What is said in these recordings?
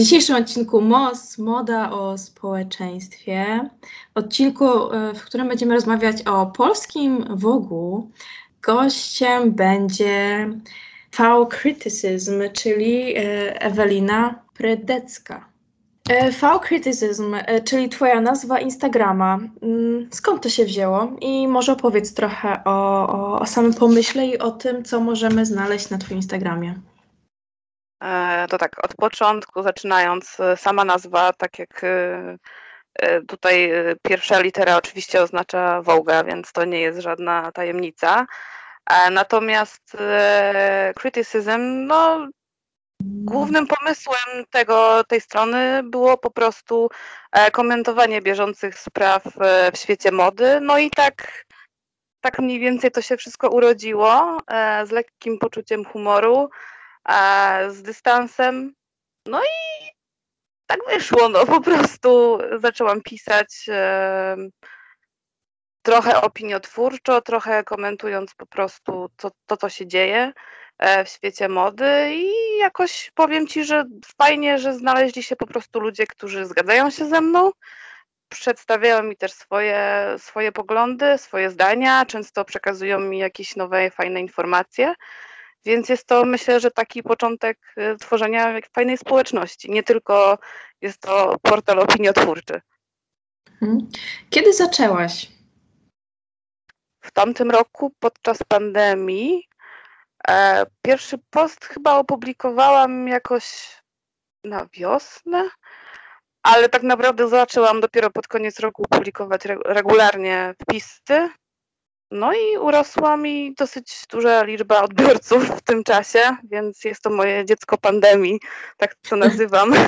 dzisiejszym odcinku MOS, moda o społeczeństwie, odcinku, e, w którym będziemy rozmawiać o polskim Wogu, gościem będzie V-Criticism, czyli e, Ewelina Predecka. E, V-Criticism, czyli Twoja nazwa Instagrama. Mm, skąd to się wzięło? I może opowiedz trochę o, o, o samym pomyśle i o tym, co możemy znaleźć na Twoim Instagramie. E, to tak, od początku zaczynając, e, sama nazwa, tak jak e, tutaj pierwsza litera oczywiście oznacza Wołga, więc to nie jest żadna tajemnica. Natomiast criticism, no głównym pomysłem tego, tej strony było po prostu komentowanie bieżących spraw w świecie mody. No i tak, tak mniej więcej to się wszystko urodziło z lekkim poczuciem humoru z dystansem. No i tak wyszło, no po prostu zaczęłam pisać e, trochę opiniotwórczo, trochę komentując po prostu to, to, co się dzieje e, w świecie mody i jakoś powiem Ci, że fajnie, że znaleźli się po prostu ludzie, którzy zgadzają się ze mną, przedstawiają mi też swoje, swoje poglądy, swoje zdania, często przekazują mi jakieś nowe, fajne informacje. Więc jest to, myślę, że taki początek y, tworzenia fajnej społeczności. Nie tylko jest to portal opiniotwórczy. Mhm. Kiedy zaczęłaś? W tamtym roku podczas pandemii e, pierwszy post chyba opublikowałam jakoś na wiosnę, ale tak naprawdę zaczęłam dopiero pod koniec roku publikować regularnie wpisy no i urosła mi dosyć duża liczba odbiorców w tym czasie, więc jest to moje dziecko pandemii, tak to nazywam.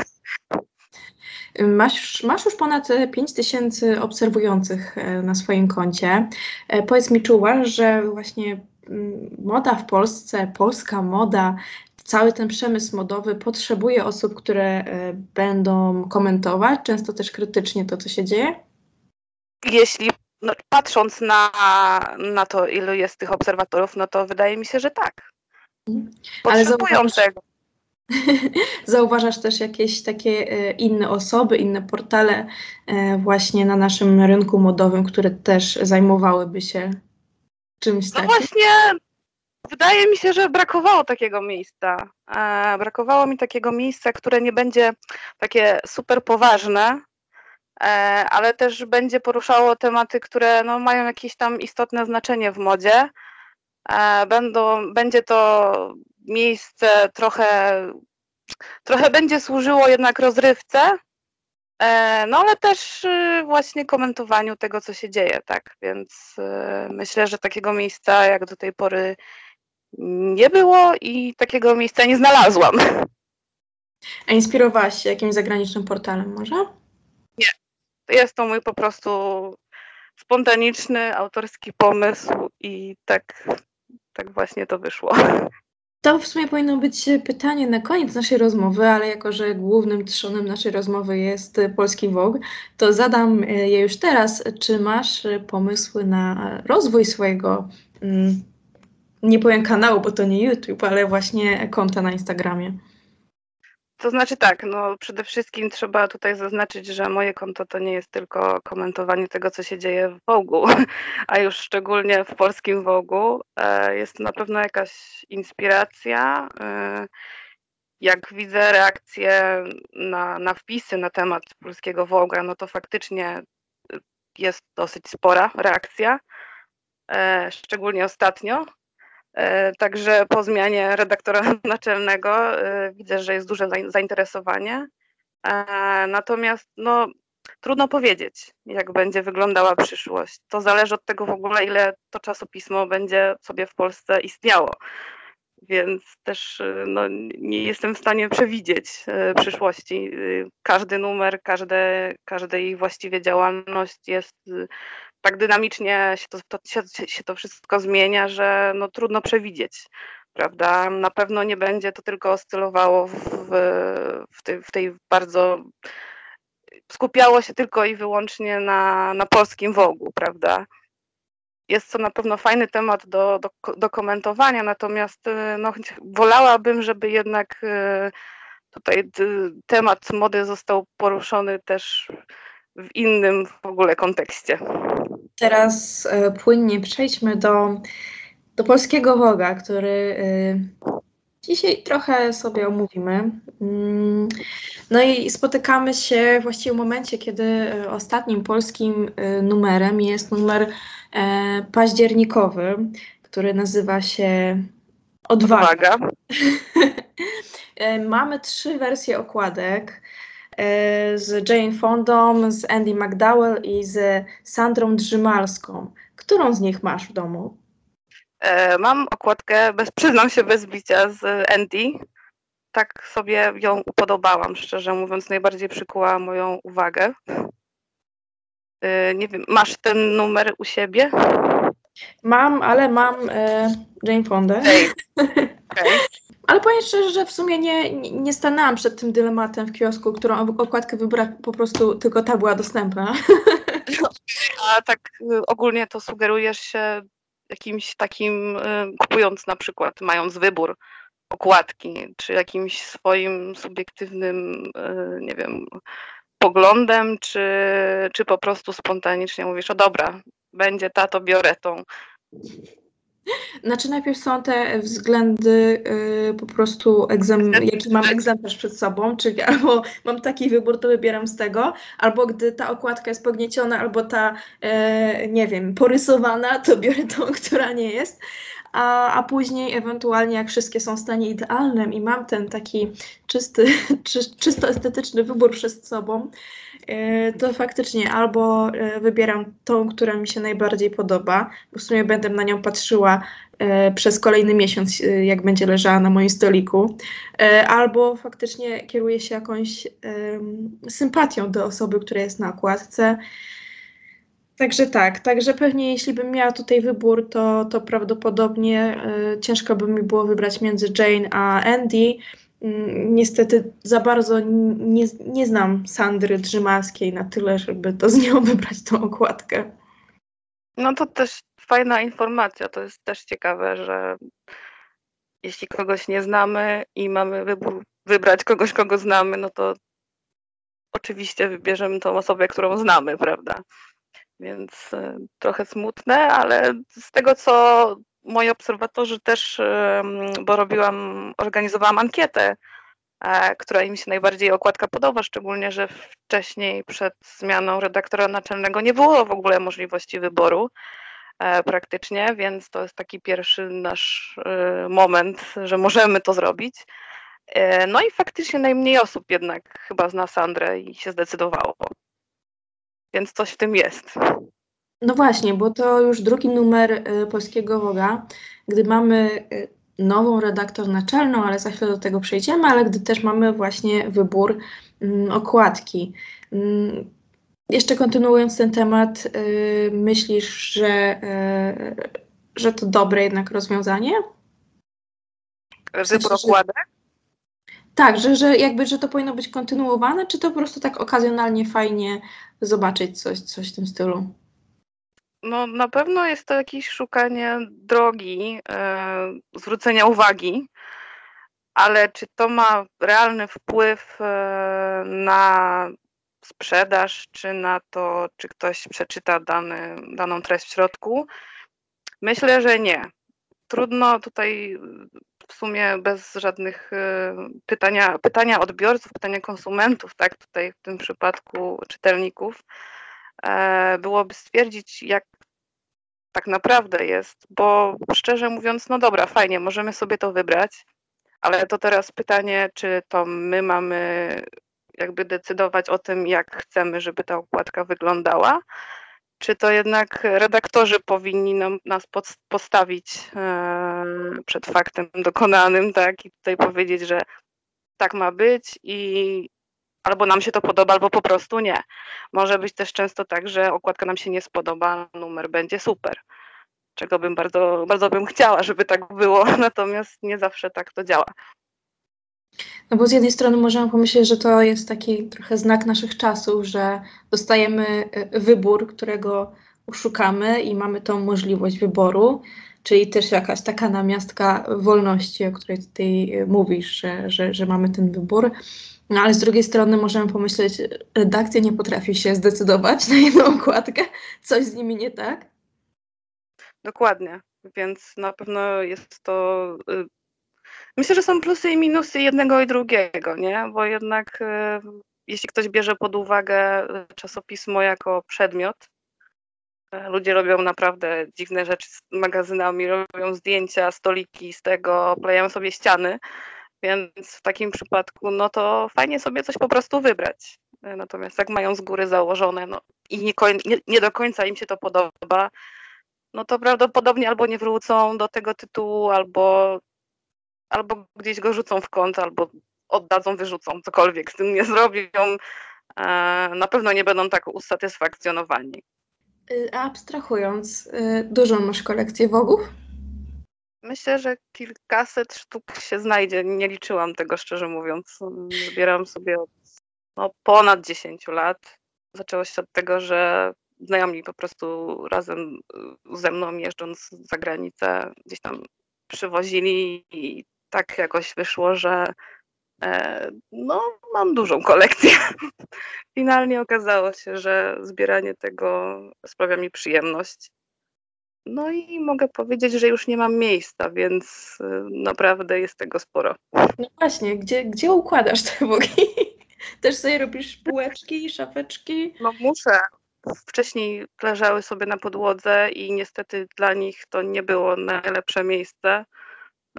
Masz, masz już ponad 5 tysięcy obserwujących e, na swoim koncie. E, powiedz mi, czy uważasz, że właśnie mm, moda w Polsce, polska moda, cały ten przemysł modowy potrzebuje osób, które e, będą komentować, często też krytycznie to, co się dzieje? Jeśli no, patrząc na, na to, ilu jest tych obserwatorów, no to wydaje mi się, że tak. Potrzebują Ale tego. Zauważasz też jakieś takie e, inne osoby, inne portale e, właśnie na naszym rynku modowym, które też zajmowałyby się czymś no takim? No właśnie, wydaje mi się, że brakowało takiego miejsca. E, brakowało mi takiego miejsca, które nie będzie takie super poważne, ale też będzie poruszało tematy, które no, mają jakieś tam istotne znaczenie w modzie. E, będą, będzie to miejsce trochę, trochę będzie służyło jednak rozrywce, e, no ale też y, właśnie komentowaniu tego, co się dzieje, tak? Więc y, myślę, że takiego miejsca jak do tej pory nie było i takiego miejsca nie znalazłam. A inspirowałaś się jakimś zagranicznym portalem może? Jest to mój po prostu spontaniczny, autorski pomysł i tak, tak właśnie to wyszło. To w sumie powinno być pytanie na koniec naszej rozmowy, ale jako, że głównym trzonem naszej rozmowy jest polski Vogue, to zadam je już teraz. Czy masz pomysły na rozwój swojego, mm, nie powiem kanału, bo to nie YouTube, ale właśnie konta na Instagramie? To znaczy tak, no przede wszystkim trzeba tutaj zaznaczyć, że moje konto to nie jest tylko komentowanie tego, co się dzieje w Wogu, a już szczególnie w polskim Wogu. E, jest to na pewno jakaś inspiracja. E, jak widzę reakcje na, na wpisy na temat polskiego Woga, no to faktycznie jest dosyć spora reakcja, e, szczególnie ostatnio. E, także po zmianie redaktora naczelnego e, widzę, że jest duże zainteresowanie. E, natomiast no, trudno powiedzieć, jak będzie wyglądała przyszłość. To zależy od tego w ogóle, ile to czasopismo będzie sobie w Polsce istniało. Więc też no, nie jestem w stanie przewidzieć przyszłości. Każdy numer, każde, każda ich właściwie działalność jest tak dynamicznie się to, to, się, się to wszystko zmienia, że no, trudno przewidzieć prawda? Na pewno nie będzie to tylko oscylowało w, w, tej, w tej bardzo. skupiało się tylko i wyłącznie na, na polskim wogu, prawda? Jest to na pewno fajny temat do, do, do komentowania, natomiast no, wolałabym, żeby jednak tutaj temat mody został poruszony też w innym w ogóle kontekście. Teraz e, płynnie przejdźmy do, do polskiego woga, który e, dzisiaj trochę sobie omówimy. Mm, no i spotykamy się właściwie w momencie, kiedy e, ostatnim polskim numerem jest numer październikowy, który nazywa się Odwaga. Odwaga. Mamy trzy wersje okładek z Jane Fondą, z Andy McDowell i z Sandrą Drzymalską. Którą z nich masz w domu? E, mam okładkę, bez, przyznam się, bez bicia z Andy. Tak sobie ją upodobałam, szczerze mówiąc, najbardziej przykuła moją uwagę. Nie wiem, masz ten numer u siebie? Mam, ale mam e, Jane Fondę. Okay. Ale powiem szczerze, że w sumie nie, nie stanęłam przed tym dylematem w kiosku, którą okładkę wybrać, po prostu tylko ta była dostępna. A tak y, ogólnie to sugerujesz się jakimś takim, y, kupując na przykład, mając wybór okładki, czy jakimś swoim subiektywnym, y, nie wiem, poglądem, czy, czy po prostu spontanicznie mówisz, o dobra, będzie ta, to biorę tą. Znaczy najpierw są te względy y, po prostu, egzam, jaki mam egzemplarz przed sobą, czyli albo mam taki wybór, to wybieram z tego, albo gdy ta okładka jest pognieciona, albo ta, y, nie wiem, porysowana, to biorę tą, która nie jest. A, a później ewentualnie jak wszystkie są w stanie idealnym i mam ten taki czysty, czy, czysto estetyczny wybór przed sobą, E, to faktycznie albo e, wybieram tą, która mi się najbardziej podoba, bo w sumie będę na nią patrzyła e, przez kolejny miesiąc, jak będzie leżała na moim stoliku, albo faktycznie kieruję się jakąś sympatią do osoby, która jest na okładce. Także tak, także pewnie jeśli bym miała tutaj wybór, to, to prawdopodobnie ciężko by mi było wybrać między Jane a Andy. Mm, niestety za bardzo nie, nie znam Sandry Drzymalskiej na tyle, żeby to z nią wybrać tą okładkę. No to też fajna informacja. To jest też ciekawe, że jeśli kogoś nie znamy i mamy wybór wybrać kogoś, kogo znamy, no to oczywiście wybierzemy tą osobę, którą znamy, prawda? Więc y, trochę smutne, ale z tego, co moi obserwatorzy też, bo robiłam, organizowałam ankietę, e, która im się najbardziej okładka podoba, szczególnie, że wcześniej przed zmianą redaktora naczelnego nie było w ogóle możliwości wyboru e, praktycznie, więc to jest taki pierwszy nasz e, moment, że możemy to zrobić. No i faktycznie najmniej osób jednak chyba zna Sandrę i się zdecydowało. Więc coś w tym jest. No właśnie, bo to już drugi numer y, Polskiego Woga, gdy mamy y, nową redaktor naczelną, ale za chwilę do tego przejdziemy, ale gdy też mamy właśnie wybór mm, okładki. Mm, jeszcze kontynuując ten temat, y, myślisz, że, że to dobre jednak rozwiązanie? Wybór okładek? Tak, że, że jakby, że to powinno być kontynuowane, czy to po prostu tak okazjonalnie fajnie zobaczyć coś, coś w tym stylu? No, na pewno jest to jakieś szukanie drogi, e, zwrócenia uwagi, ale czy to ma realny wpływ e, na sprzedaż, czy na to, czy ktoś przeczyta dany, daną treść w środku? Myślę, że nie. Trudno tutaj w sumie bez żadnych e, pytania, pytania odbiorców, pytania konsumentów, tak, tutaj w tym przypadku czytelników, byłoby stwierdzić, jak tak naprawdę jest, bo szczerze mówiąc, no dobra, fajnie, możemy sobie to wybrać, ale to teraz pytanie, czy to my mamy jakby decydować o tym, jak chcemy, żeby ta okładka wyglądała, czy to jednak redaktorzy powinni nam, nas pod, postawić e, przed faktem dokonanym, tak, i tutaj powiedzieć, że tak ma być i albo nam się to podoba, albo po prostu nie. Może być też często tak, że okładka nam się nie spodoba, numer będzie super. Czego bym bardzo, bardzo bym chciała, żeby tak było, natomiast nie zawsze tak to działa. No bo z jednej strony możemy pomyśleć, że to jest taki trochę znak naszych czasów, że dostajemy y, wybór, którego szukamy i mamy tą możliwość wyboru, czyli też jakaś taka namiastka wolności, o której tutaj mówisz, że, że, że mamy ten wybór. No ale z drugiej strony możemy pomyśleć, redakcja nie potrafi się zdecydować na jedną okładkę, coś z nimi nie tak? Dokładnie, więc na pewno jest to. Y, myślę, że są plusy i minusy jednego i drugiego, nie? Bo jednak y, jeśli ktoś bierze pod uwagę czasopismo jako przedmiot, y, ludzie robią naprawdę dziwne rzeczy z magazynami, robią zdjęcia, stoliki z tego, klejają sobie ściany, więc w takim przypadku, no to fajnie sobie coś po prostu wybrać. Natomiast jak mają z góry założone no, i nie, nie, nie do końca im się to podoba, no to prawdopodobnie albo nie wrócą do tego tytułu, albo, albo gdzieś go rzucą w kąt, albo oddadzą, wyrzucą, cokolwiek z tym nie zrobią. E, na pewno nie będą tak usatysfakcjonowani. Y, abstrahując, y, dużą masz kolekcję wogów? Myślę, że kilkaset sztuk się znajdzie. Nie liczyłam tego, szczerze mówiąc. Zbieram sobie od no, ponad 10 lat. Zaczęło się od tego, że znajomi po prostu razem y, ze mną jeżdżąc za granicę gdzieś tam przywozili i tak jakoś wyszło, że no, mam dużą kolekcję. Finalnie okazało się, że zbieranie tego sprawia mi przyjemność. No i mogę powiedzieć, że już nie mam miejsca, więc y, naprawdę jest tego sporo. No właśnie, gdzie, gdzie układasz te bogi? Też sobie robisz półeczki, szafeczki? No muszę, wcześniej leżały sobie na podłodze i niestety dla nich to nie było najlepsze miejsce.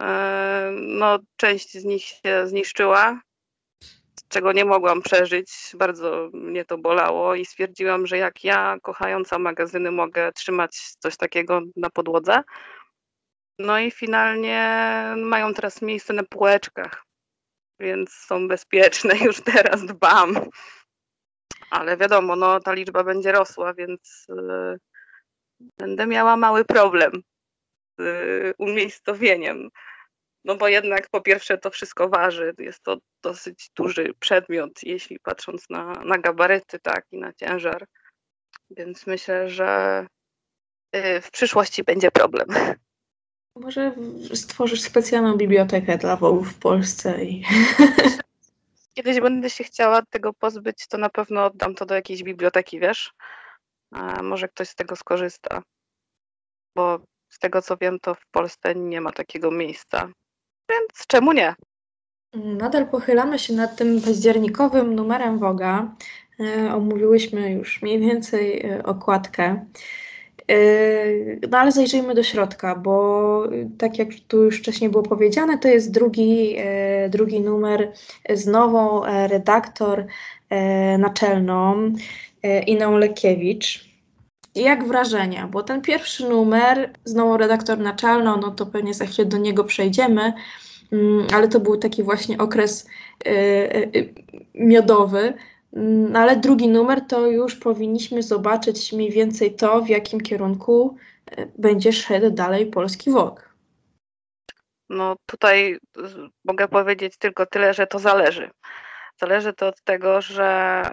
E, no, część z nich się zniszczyła, czego nie mogłam przeżyć. Bardzo mnie to bolało i stwierdziłam, że jak ja, kochająca magazyny, mogę trzymać coś takiego na podłodze. No i finalnie mają teraz miejsce na półeczkach, więc są bezpieczne. Już teraz dbam ale wiadomo, no, ta liczba będzie rosła, więc y, będę miała mały problem umiejscowieniem. No bo jednak po pierwsze to wszystko waży, jest to dosyć duży przedmiot, jeśli patrząc na, na gabaryty, tak, i na ciężar. Więc myślę, że y, w przyszłości będzie problem. Może stworzysz specjalną bibliotekę dla wołów w Polsce i kiedyś będę się chciała tego pozbyć, to na pewno oddam to do jakiejś biblioteki, wiesz? A może ktoś z tego skorzysta. Bo z tego co wiem, to w Polsce nie ma takiego miejsca. Więc czemu nie? Nadal pochylamy się nad tym październikowym numerem Woga. E, omówiłyśmy już mniej więcej e, okładkę. Yy, no ale zajrzyjmy do środka, bo tak jak tu już wcześniej było powiedziane, to jest drugi, drugi numer z nową e, redaktor e, naczelną e, Iną Lekiewicz. Jak wrażenia? Bo ten pierwszy numer z nową redaktor naczelną, no to pewnie za chwilę do niego przejdziemy, mm, ale to był taki właśnie okres miodowy, no ale drugi numer to już powinniśmy zobaczyć mniej więcej to, w jakim kierunku będzie szedł dalej polski WOG. No tutaj mogę powiedzieć tylko tyle, że to zależy. Zależy to od tego, że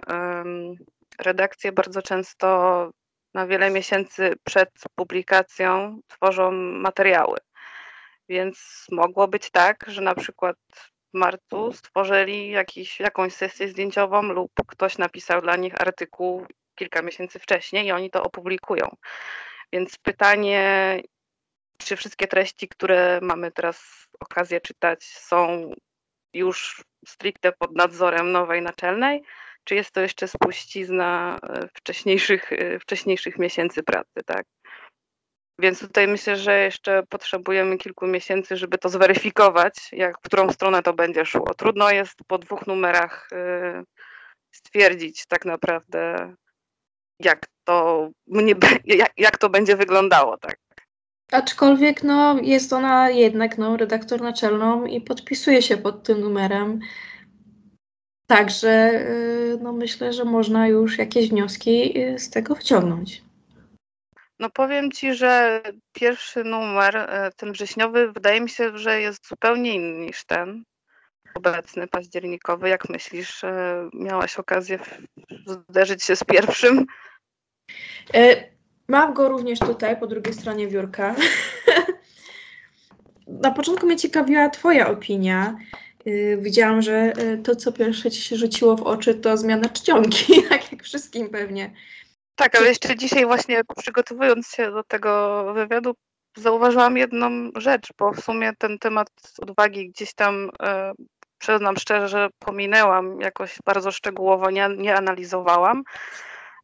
redakcje bardzo często na wiele miesięcy przed publikacją tworzą materiały. Więc mogło być tak, że na przykład w marcu stworzyli jakiś, jakąś sesję zdjęciową lub ktoś napisał dla nich artykuł kilka miesięcy wcześniej i oni to opublikują. Więc pytanie, czy wszystkie treści, które mamy teraz okazję czytać, są już stricte pod nadzorem nowej naczelnej, czy jest to jeszcze spuścizna e, wcześniejszych, e, wcześniejszych miesięcy pracy, tak? Więc tutaj myślę, że jeszcze potrzebujemy kilku miesięcy, żeby to zweryfikować, jak, w którą stronę to będzie szło. Trudno jest po dwóch numerach y, stwierdzić tak naprawdę, jak to, mnie, jak, jak to będzie wyglądało. Tak. Aczkolwiek no, jest ona jednak no, redaktor naczelną i podpisuje się pod tym numerem. Także y, no, myślę, że można już jakieś wnioski y, z tego wciągnąć. No powiem Ci, że pierwszy numer, e, ten wrześniowy, wydaje mi się, że jest zupełnie inny niż ten obecny, październikowy. Jak myślisz, miałaś okazję zderzyć się z pierwszym? Mam go również tutaj, po drugiej stronie biurka. na początku mnie ciekawiła Twoja opinia. Yy, widziałam, że yy, to, co pierwsze Ci się rzuciło w oczy, to zmiana czcionki, tak jak wszystkim pewnie. Tak, ale jeszcze dzisiaj właśnie przygotowując się do tego wywiadu, zauważyłam jedną rzecz, bo w sumie ten temat odwagi gdzieś tam, e, przyznam szczerze, że pominęłam jakoś bardzo szczegółowo, nie, nie analizowałam.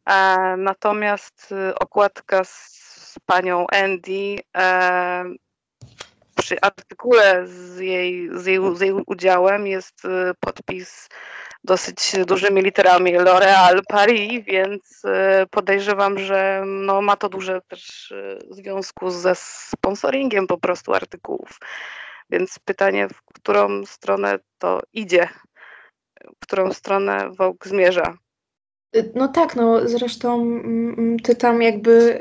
E, natomiast y, okładka z panią Andy e, przy artykule z jej, z jej, z jej udziałem jest y, podpis dosyć dużymi literami L'Oréal Paris, więc y, podejrzewam, że no, ma to duże też y, związku ze sponsoringiem po prostu artykułów. Więc pytanie, w którą stronę to idzie, w którą stronę Vogue zmierza. No tak, no zresztą mm, mm, ty tam jakby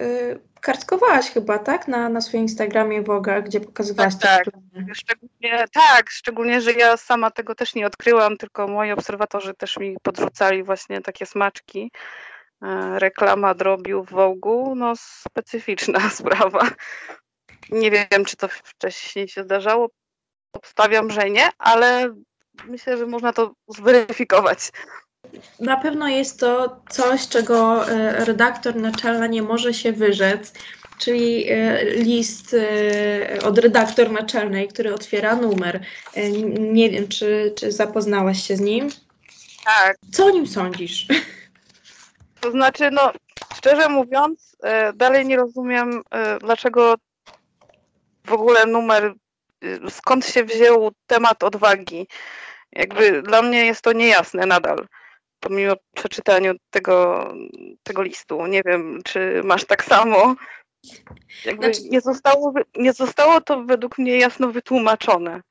kartkowałaś chyba, tak? Na, na swoim Instagramie Woga, gdzie pokazywałaś tak, tak. Szczególnie, tak, szczególnie, że ja sama tego też nie odkryłam, tylko moi obserwatorzy też mi podrzucali właśnie takie smaczki. E, reklama drobiu w Wogu, no specyficzna sprawa. Nie wiem, czy to wcześniej się zdarzało. Obstawiam, że nie, ale myślę, że można to zweryfikować. Na pewno jest to coś, czego e, redaktor naczelna nie może się wyrzec, czyli e, list e, od redaktor naczelnej, który otwiera numer. Nie wiem, czy, czy zapoznałaś się z nim? Tak. Co o nim sądzisz? To znaczy, no, szczerze mówiąc, dalej nie rozumiem, dlaczego w ogóle numer, skąd się wziął temat odwagi. Jakby dla mnie jest to niejasne nadal pomimo przeczytania tego, tego listu. Nie wiem, czy masz tak samo. Znaczy... nie, zostało, nie zostało to według mnie jasno wytłumaczone.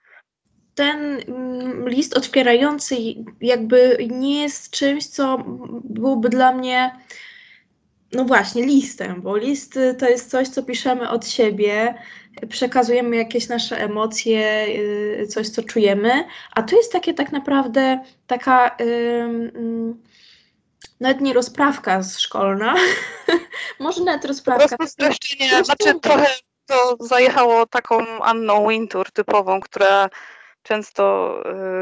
Ten mm, list otwierający jakby nie jest czymś, co byłoby dla mnie no właśnie, listem, bo list to jest coś, co piszemy od siebie, przekazujemy jakieś nasze emocje, y, coś, co czujemy, a to jest takie tak naprawdę taka um, nawet nie rozprawka szkolna, może nawet rozprawka. Streszczenie, znaczy trochę to zajechało taką Anną Wintour typową, która często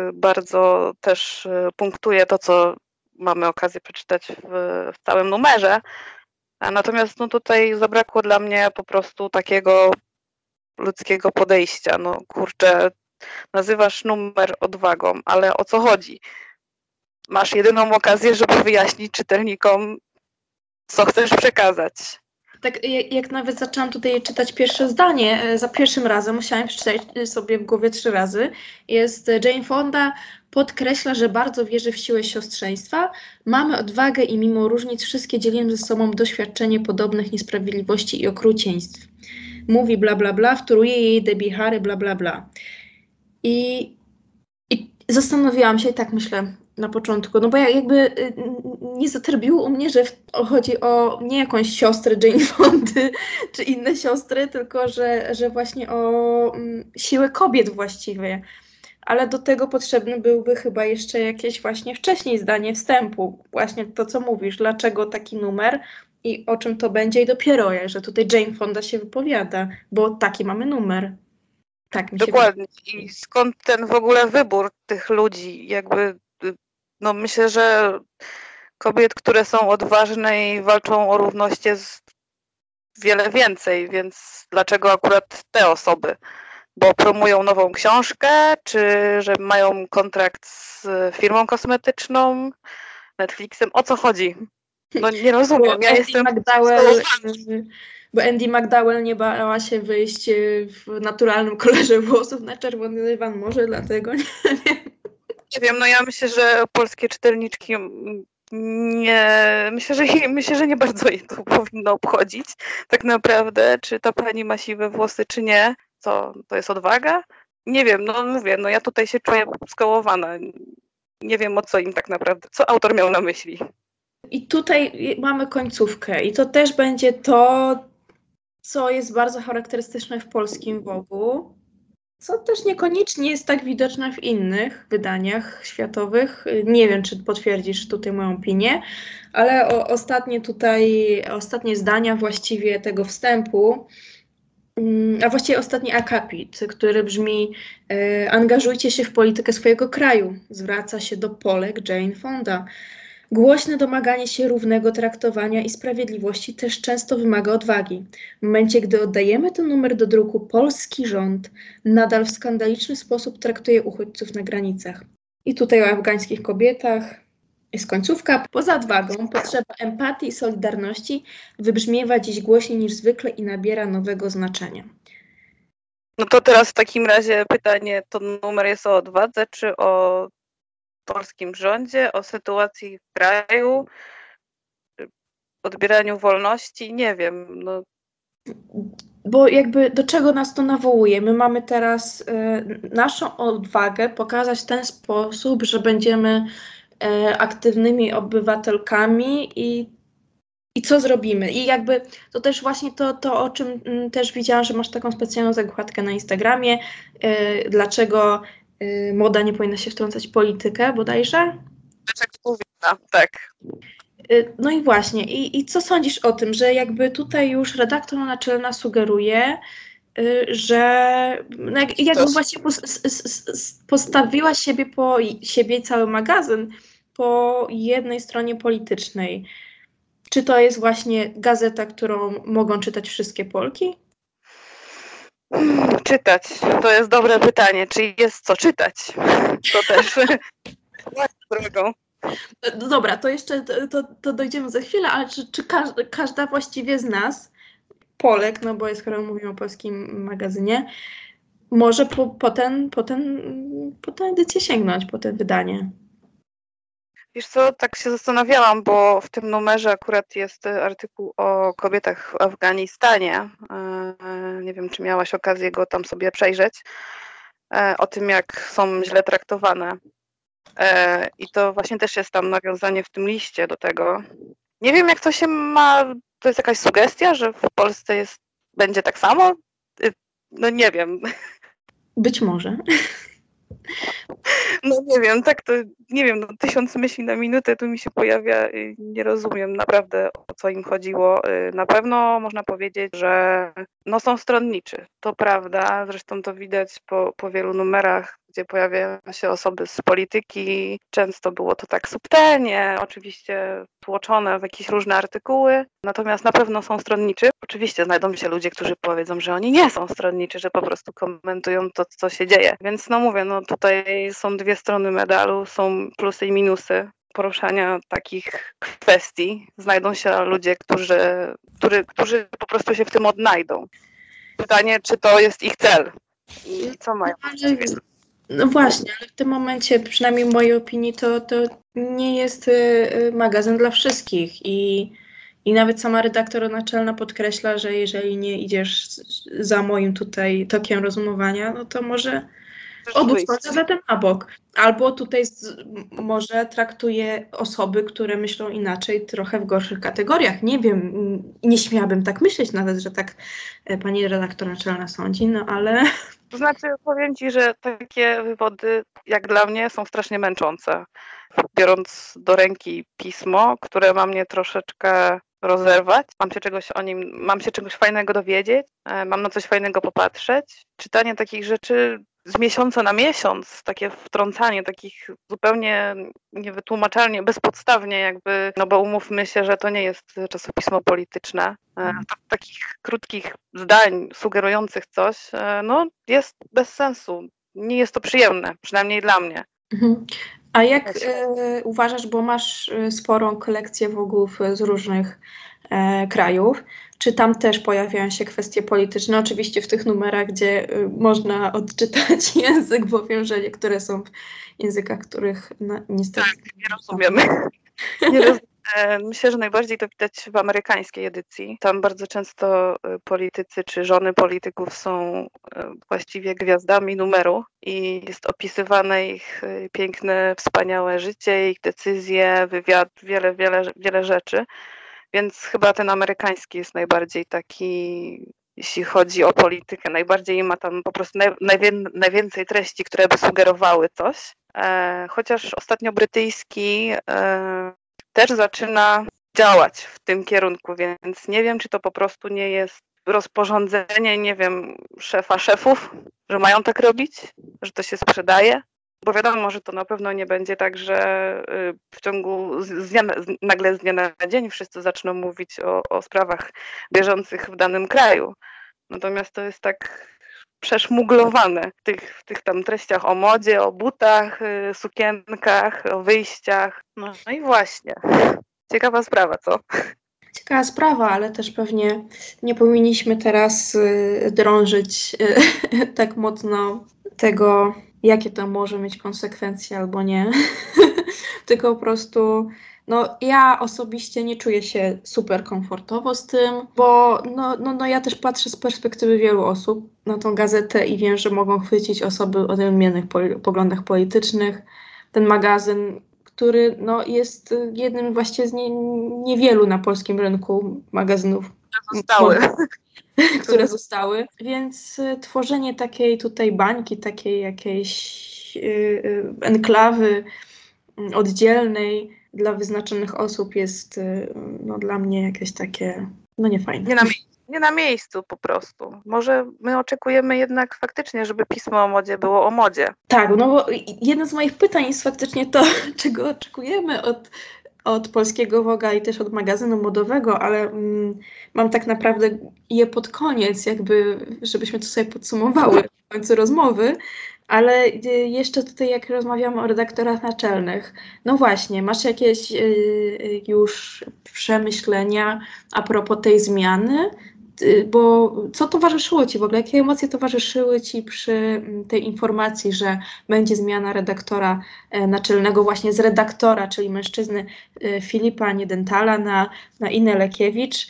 y, bardzo też y, punktuje to, co mamy okazję przeczytać w, w całym numerze. Natomiast no, tutaj zabrakło dla mnie po prostu takiego ludzkiego podejścia. No kurczę, nazywasz numer odwagą, ale o co chodzi? Masz jedyną okazję, żeby wyjaśnić czytelnikom, co chcesz przekazać. Tak, jak nawet zaczęłam tutaj czytać pierwsze zdanie, e, za pierwszym razem, musiałam przeczytać sobie w głowie trzy razy, jest Jane Fonda podkreśla, że bardzo wierzy w siłę siostrzeństwa. Mamy odwagę i mimo różnic wszystkie dzielimy ze sobą doświadczenie podobnych niesprawiedliwości i okrucieństw mówi bla bla bla, wtóruje jej Debbie Harry bla bla bla. I, I zastanawiałam się tak myślę na początku, no bo jakby y, nie zatrbiło u mnie, że chodzi o nie jakąś siostrę Jane Fondy czy inne siostry, tylko że, że właśnie o mm, siłę kobiet właściwie. Ale do tego potrzebny byłby chyba jeszcze jakieś właśnie wcześniej zdanie wstępu. Właśnie to, co mówisz, dlaczego taki numer, i o czym to będzie i dopiero, że tutaj Jane Fonda się wypowiada, bo taki mamy numer. Tak mi Dokładnie. I skąd ten w ogóle wybór tych ludzi? Jakby, no myślę, że kobiet, które są odważne i walczą o równość jest wiele więcej, więc dlaczego akurat te osoby? Bo promują nową książkę, czy że mają kontrakt z firmą kosmetyczną, Netflixem? O co chodzi? No nie rozumiem, ja Andy jestem... McDowell, bo Andy McDowell nie bała się wyjść w naturalnym kolorze włosów na czerwony dywan, może dlatego, nie wiem. Nie wiem, no ja myślę, że polskie czytelniczki nie, myślę, że myślę, że nie bardzo je to powinno obchodzić tak naprawdę, czy ta pani ma siwe włosy, czy nie. Co, to jest odwaga? Nie wiem, no mówię, no ja tutaj się czuję skołowana. Nie wiem o co im tak naprawdę, co autor miał na myśli. I tutaj mamy końcówkę, i to też będzie to, co jest bardzo charakterystyczne w polskim Wogu, co też niekoniecznie jest tak widoczne w innych wydaniach światowych. Nie wiem, czy potwierdzisz tutaj moją opinię, ale o, ostatnie tutaj, ostatnie zdania właściwie tego wstępu a właściwie ostatni akapit, który brzmi e, Angażujcie się w politykę swojego kraju. Zwraca się do Polek Jane Fonda. Głośne domaganie się równego traktowania i sprawiedliwości też często wymaga odwagi. W momencie, gdy oddajemy ten numer do druku, polski rząd nadal w skandaliczny sposób traktuje uchodźców na granicach. I tutaj o afgańskich kobietach, jest końcówka. Poza odwagą potrzeba empatii i solidarności wybrzmiewa dziś głośniej niż zwykle i nabiera nowego znaczenia. No to teraz w takim razie pytanie, to numer jest o odwadze, czy o polskim rządzie, o sytuacji w kraju, odbieraniu wolności? Nie wiem. No. Bo jakby do czego nas to nawołuje? My mamy teraz y, naszą odwagę pokazać w ten sposób, że będziemy aktywnymi obywatelkami i, i co zrobimy. I jakby to też właśnie to, to, o czym mm, też widziałam, że masz taką specjalną zakładkę na Instagramie, e, dlaczego e, moda nie powinna się wtrącać w politykę bodajże? Dlaczego powinna, tak. No i właśnie, i, i co sądzisz o tym, że jakby tutaj już redaktor naczelna sugeruje, że no jak, jakby właśnie postawiła siebie po siebie cały magazyn po jednej stronie politycznej. Czy to jest właśnie gazeta, którą mogą czytać wszystkie Polki? Czytać. To jest dobre pytanie. Czy jest co czytać? To też drogą. No dobra, to jeszcze to, to dojdziemy za chwilę, ale czy, czy każda, każda właściwie z nas, Polek, no bo skoro mówimy o polskim magazynie, może po, po, ten, po, ten, po tę edycję sięgnąć, po to wydanie? Wiesz co, tak się zastanawiałam, bo w tym numerze akurat jest artykuł o kobietach w Afganistanie. E, nie wiem, czy miałaś okazję go tam sobie przejrzeć. E, o tym, jak są źle traktowane. E, I to właśnie też jest tam nawiązanie w tym liście do tego. Nie wiem, jak to się ma. To jest jakaś sugestia, że w Polsce jest, będzie tak samo? Y, no nie wiem. Być może. No nie wiem, tak to, nie wiem, no, tysiąc myśli na minutę tu mi się pojawia, nie rozumiem naprawdę o co im chodziło. Y, na pewno można powiedzieć, że no są stronniczy, to prawda, zresztą to widać po, po wielu numerach gdzie pojawiają się osoby z polityki. Często było to tak subtelnie, oczywiście tłoczone w jakieś różne artykuły, natomiast na pewno są stronniczy. Oczywiście znajdą się ludzie, którzy powiedzą, że oni nie są stronniczy, że po prostu komentują to, co się dzieje. Więc no mówię, no tutaj są dwie strony medalu, są plusy i minusy poruszania takich kwestii. Znajdą się ludzie, którzy, którzy, którzy po prostu się w tym odnajdą. Pytanie, czy to jest ich cel i co mają no właśnie, ale w tym momencie, przynajmniej w mojej opinii, to, to nie jest y, y, magazyn dla wszystkich i, i nawet sama redaktor naczelna podkreśla, że jeżeli nie idziesz za moim tutaj tokiem rozumowania, no to może odłóż zatem na bok. Albo tutaj z, może traktuje osoby, które myślą inaczej, trochę w gorszych kategoriach. Nie wiem, nie śmiałabym tak myśleć nawet, że tak e, pani redaktor naczelna sądzi, no ale to znaczy, powiem Ci, że takie wywody, jak dla mnie, są strasznie męczące. Biorąc do ręki pismo, które ma mnie troszeczkę rozerwać, mam się czegoś o nim, mam się czegoś fajnego dowiedzieć, e, mam na coś fajnego popatrzeć. Czytanie takich rzeczy z miesiąca na miesiąc, takie wtrącanie takich zupełnie niewytłumaczalnie, bezpodstawnie jakby, no bo umówmy się, że to nie jest czasopismo polityczne. E, mhm. takich krótkich zdań sugerujących coś, e, no jest bez sensu. Nie jest to przyjemne, przynajmniej dla mnie. Mhm. A jak e, uważasz, bo masz sporą kolekcję wogów z różnych krajów, czy tam też pojawiają się kwestie polityczne? Oczywiście w tych numerach, gdzie y, można odczytać język, bo wiem, że niektóre są w językach, których no, niestety... Tak, nie rozumiemy. Nie rozumiemy. Myślę, że najbardziej to widać w amerykańskiej edycji. Tam bardzo często y, politycy czy żony polityków są y, właściwie gwiazdami numeru i jest opisywane ich piękne, wspaniałe życie, ich decyzje, wywiad, wiele, wiele, wiele rzeczy. Więc chyba ten amerykański jest najbardziej taki, jeśli chodzi o politykę, najbardziej ma tam po prostu naj, najwię, najwięcej treści, które by sugerowały coś. E, chociaż ostatnio brytyjski e, też zaczyna działać w tym kierunku, więc nie wiem, czy to po prostu nie jest rozporządzenie, nie wiem, szefa szefów, że mają tak robić, że to się sprzedaje? Bo wiadomo, że to na pewno nie będzie tak, że y, w ciągu z dnia, nagle z dnia na dzień wszyscy zaczną mówić o, o sprawach bieżących w danym kraju. Natomiast to jest tak przeszmuglowane w tych, w tych tam treściach o modzie, o butach, y, sukienkach, o wyjściach. No, no i właśnie. Ciekawa sprawa, co? Ciekawa sprawa, ale też pewnie nie powinniśmy teraz y, drążyć tak mocno tego, jakie to może mieć konsekwencje albo nie. Tylko po prostu no, ja osobiście nie czuję się super komfortowo z tym, bo no, no, no, ja też patrzę z perspektywy wielu osób na tą gazetę i wiem, że mogą chwycić osoby o odmiennych poglądach politycznych. Ten magazyn, który no, jest jednym właściwie z nie, niewielu na polskim rynku magazynów. Zostały. które zostały. Więc y, tworzenie takiej tutaj bańki, takiej jakiejś y, y, enklawy mm, oddzielnej, dla wyznaczonych osób jest y, no, dla mnie jakieś takie, no niefajne. Nie na, nie na miejscu po prostu. Może my oczekujemy jednak faktycznie, żeby pismo o modzie było o modzie. Tak, no bo jedno z moich pytań jest faktycznie to, czego oczekujemy od, od polskiego Woga i też od magazynu modowego, ale mm, mam tak naprawdę je pod koniec, jakby, żebyśmy to sobie podsumowały w końcu rozmowy, ale y, jeszcze tutaj, jak rozmawiamy o redaktorach naczelnych, no właśnie, masz jakieś y, y, już przemyślenia a propos tej zmiany? Bo co towarzyszyło Ci w ogóle? Jakie emocje towarzyszyły Ci przy mm, tej informacji, że będzie zmiana redaktora e, naczelnego właśnie z redaktora, czyli mężczyzny e, Filipa Niedentala na, na Inę Lekiewicz?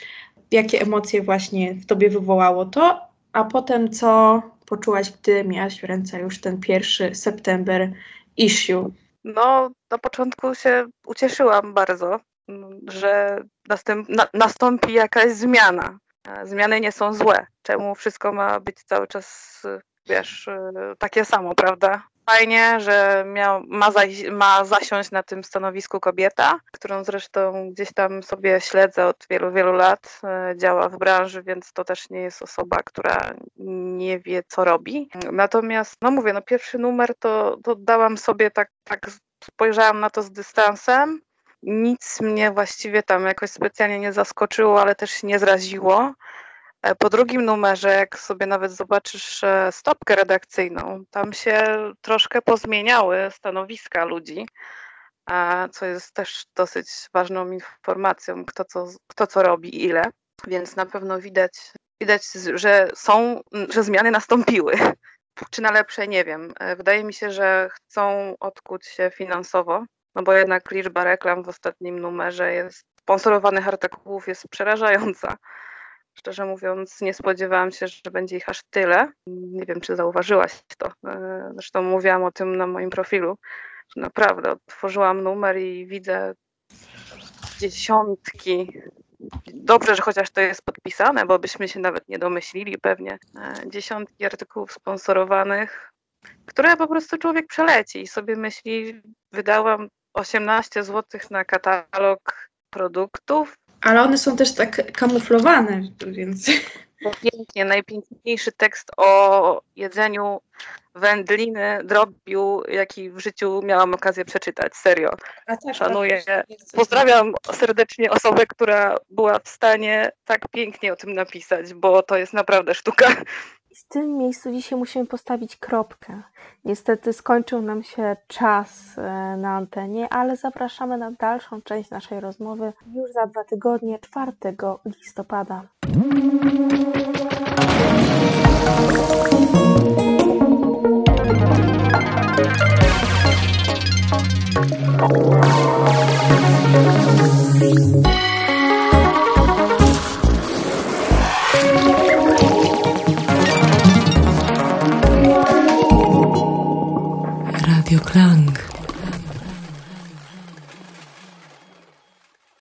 Jakie emocje właśnie w Tobie wywołało to? A potem co poczułaś, gdy miałaś w ręce już ten pierwszy September issue? No, na początku się ucieszyłam bardzo, że następ, na, nastąpi jakaś zmiana. Zmiany nie są złe. Czemu wszystko ma być cały czas, wiesz, takie samo, prawda? Fajnie, że miał, ma, ma zasiąść na tym stanowisku kobieta, którą zresztą gdzieś tam sobie śledzę od wielu, wielu lat. E, działa w branży, więc to też nie jest osoba, która nie wie, co robi. Natomiast, no mówię, no pierwszy numer to, to dałam sobie tak, tak spojrzałam na to z dystansem. Nic mnie właściwie tam jakoś specjalnie nie zaskoczyło, ale też nie zraziło. E, po drugim numerze, jak sobie nawet zobaczysz e, stopkę redakcyjną, tam się troszkę pozmieniały stanowiska ludzi, co jest też dosyć ważną informacją, kto co, kto co robi ile. Więc na pewno widać, widać, że są, że zmiany nastąpiły. Czy na lepsze, nie wiem. E, wydaje mi się, że chcą odkuć się finansowo, no bo jednak liczba reklam w ostatnim numerze jest sponsorowanych artykułów jest przerażająca. Szczerze mówiąc, nie spodziewałam się, że będzie ich aż tyle. Nie wiem, czy zauważyłaś to. E, zresztą mówiłam o tym na moim profilu. Naprawdę otworzyłam numer i widzę dziesiątki. Dobrze, że chociaż to jest podpisane, bo byśmy się nawet nie domyślili pewnie. E, dziesiątki artykułów sponsorowanych, które po prostu człowiek przeleci i sobie myśli, wydałam 18 zł na katalog produktów, ale one są też tak kamuflowane, więc. Pięknie, najpiękniejszy tekst o jedzeniu wędliny, drobiu, jaki w życiu miałam okazję przeczytać. Serio. Tak, Szanuję. Tak, Pozdrawiam serdecznie osobę, która była w stanie tak pięknie o tym napisać, bo to jest naprawdę sztuka. I w tym miejscu dzisiaj musimy postawić kropkę. Niestety skończył nam się czas e, na antenie, ale zapraszamy na dalszą część naszej rozmowy już za dwa tygodnie, 4 listopada.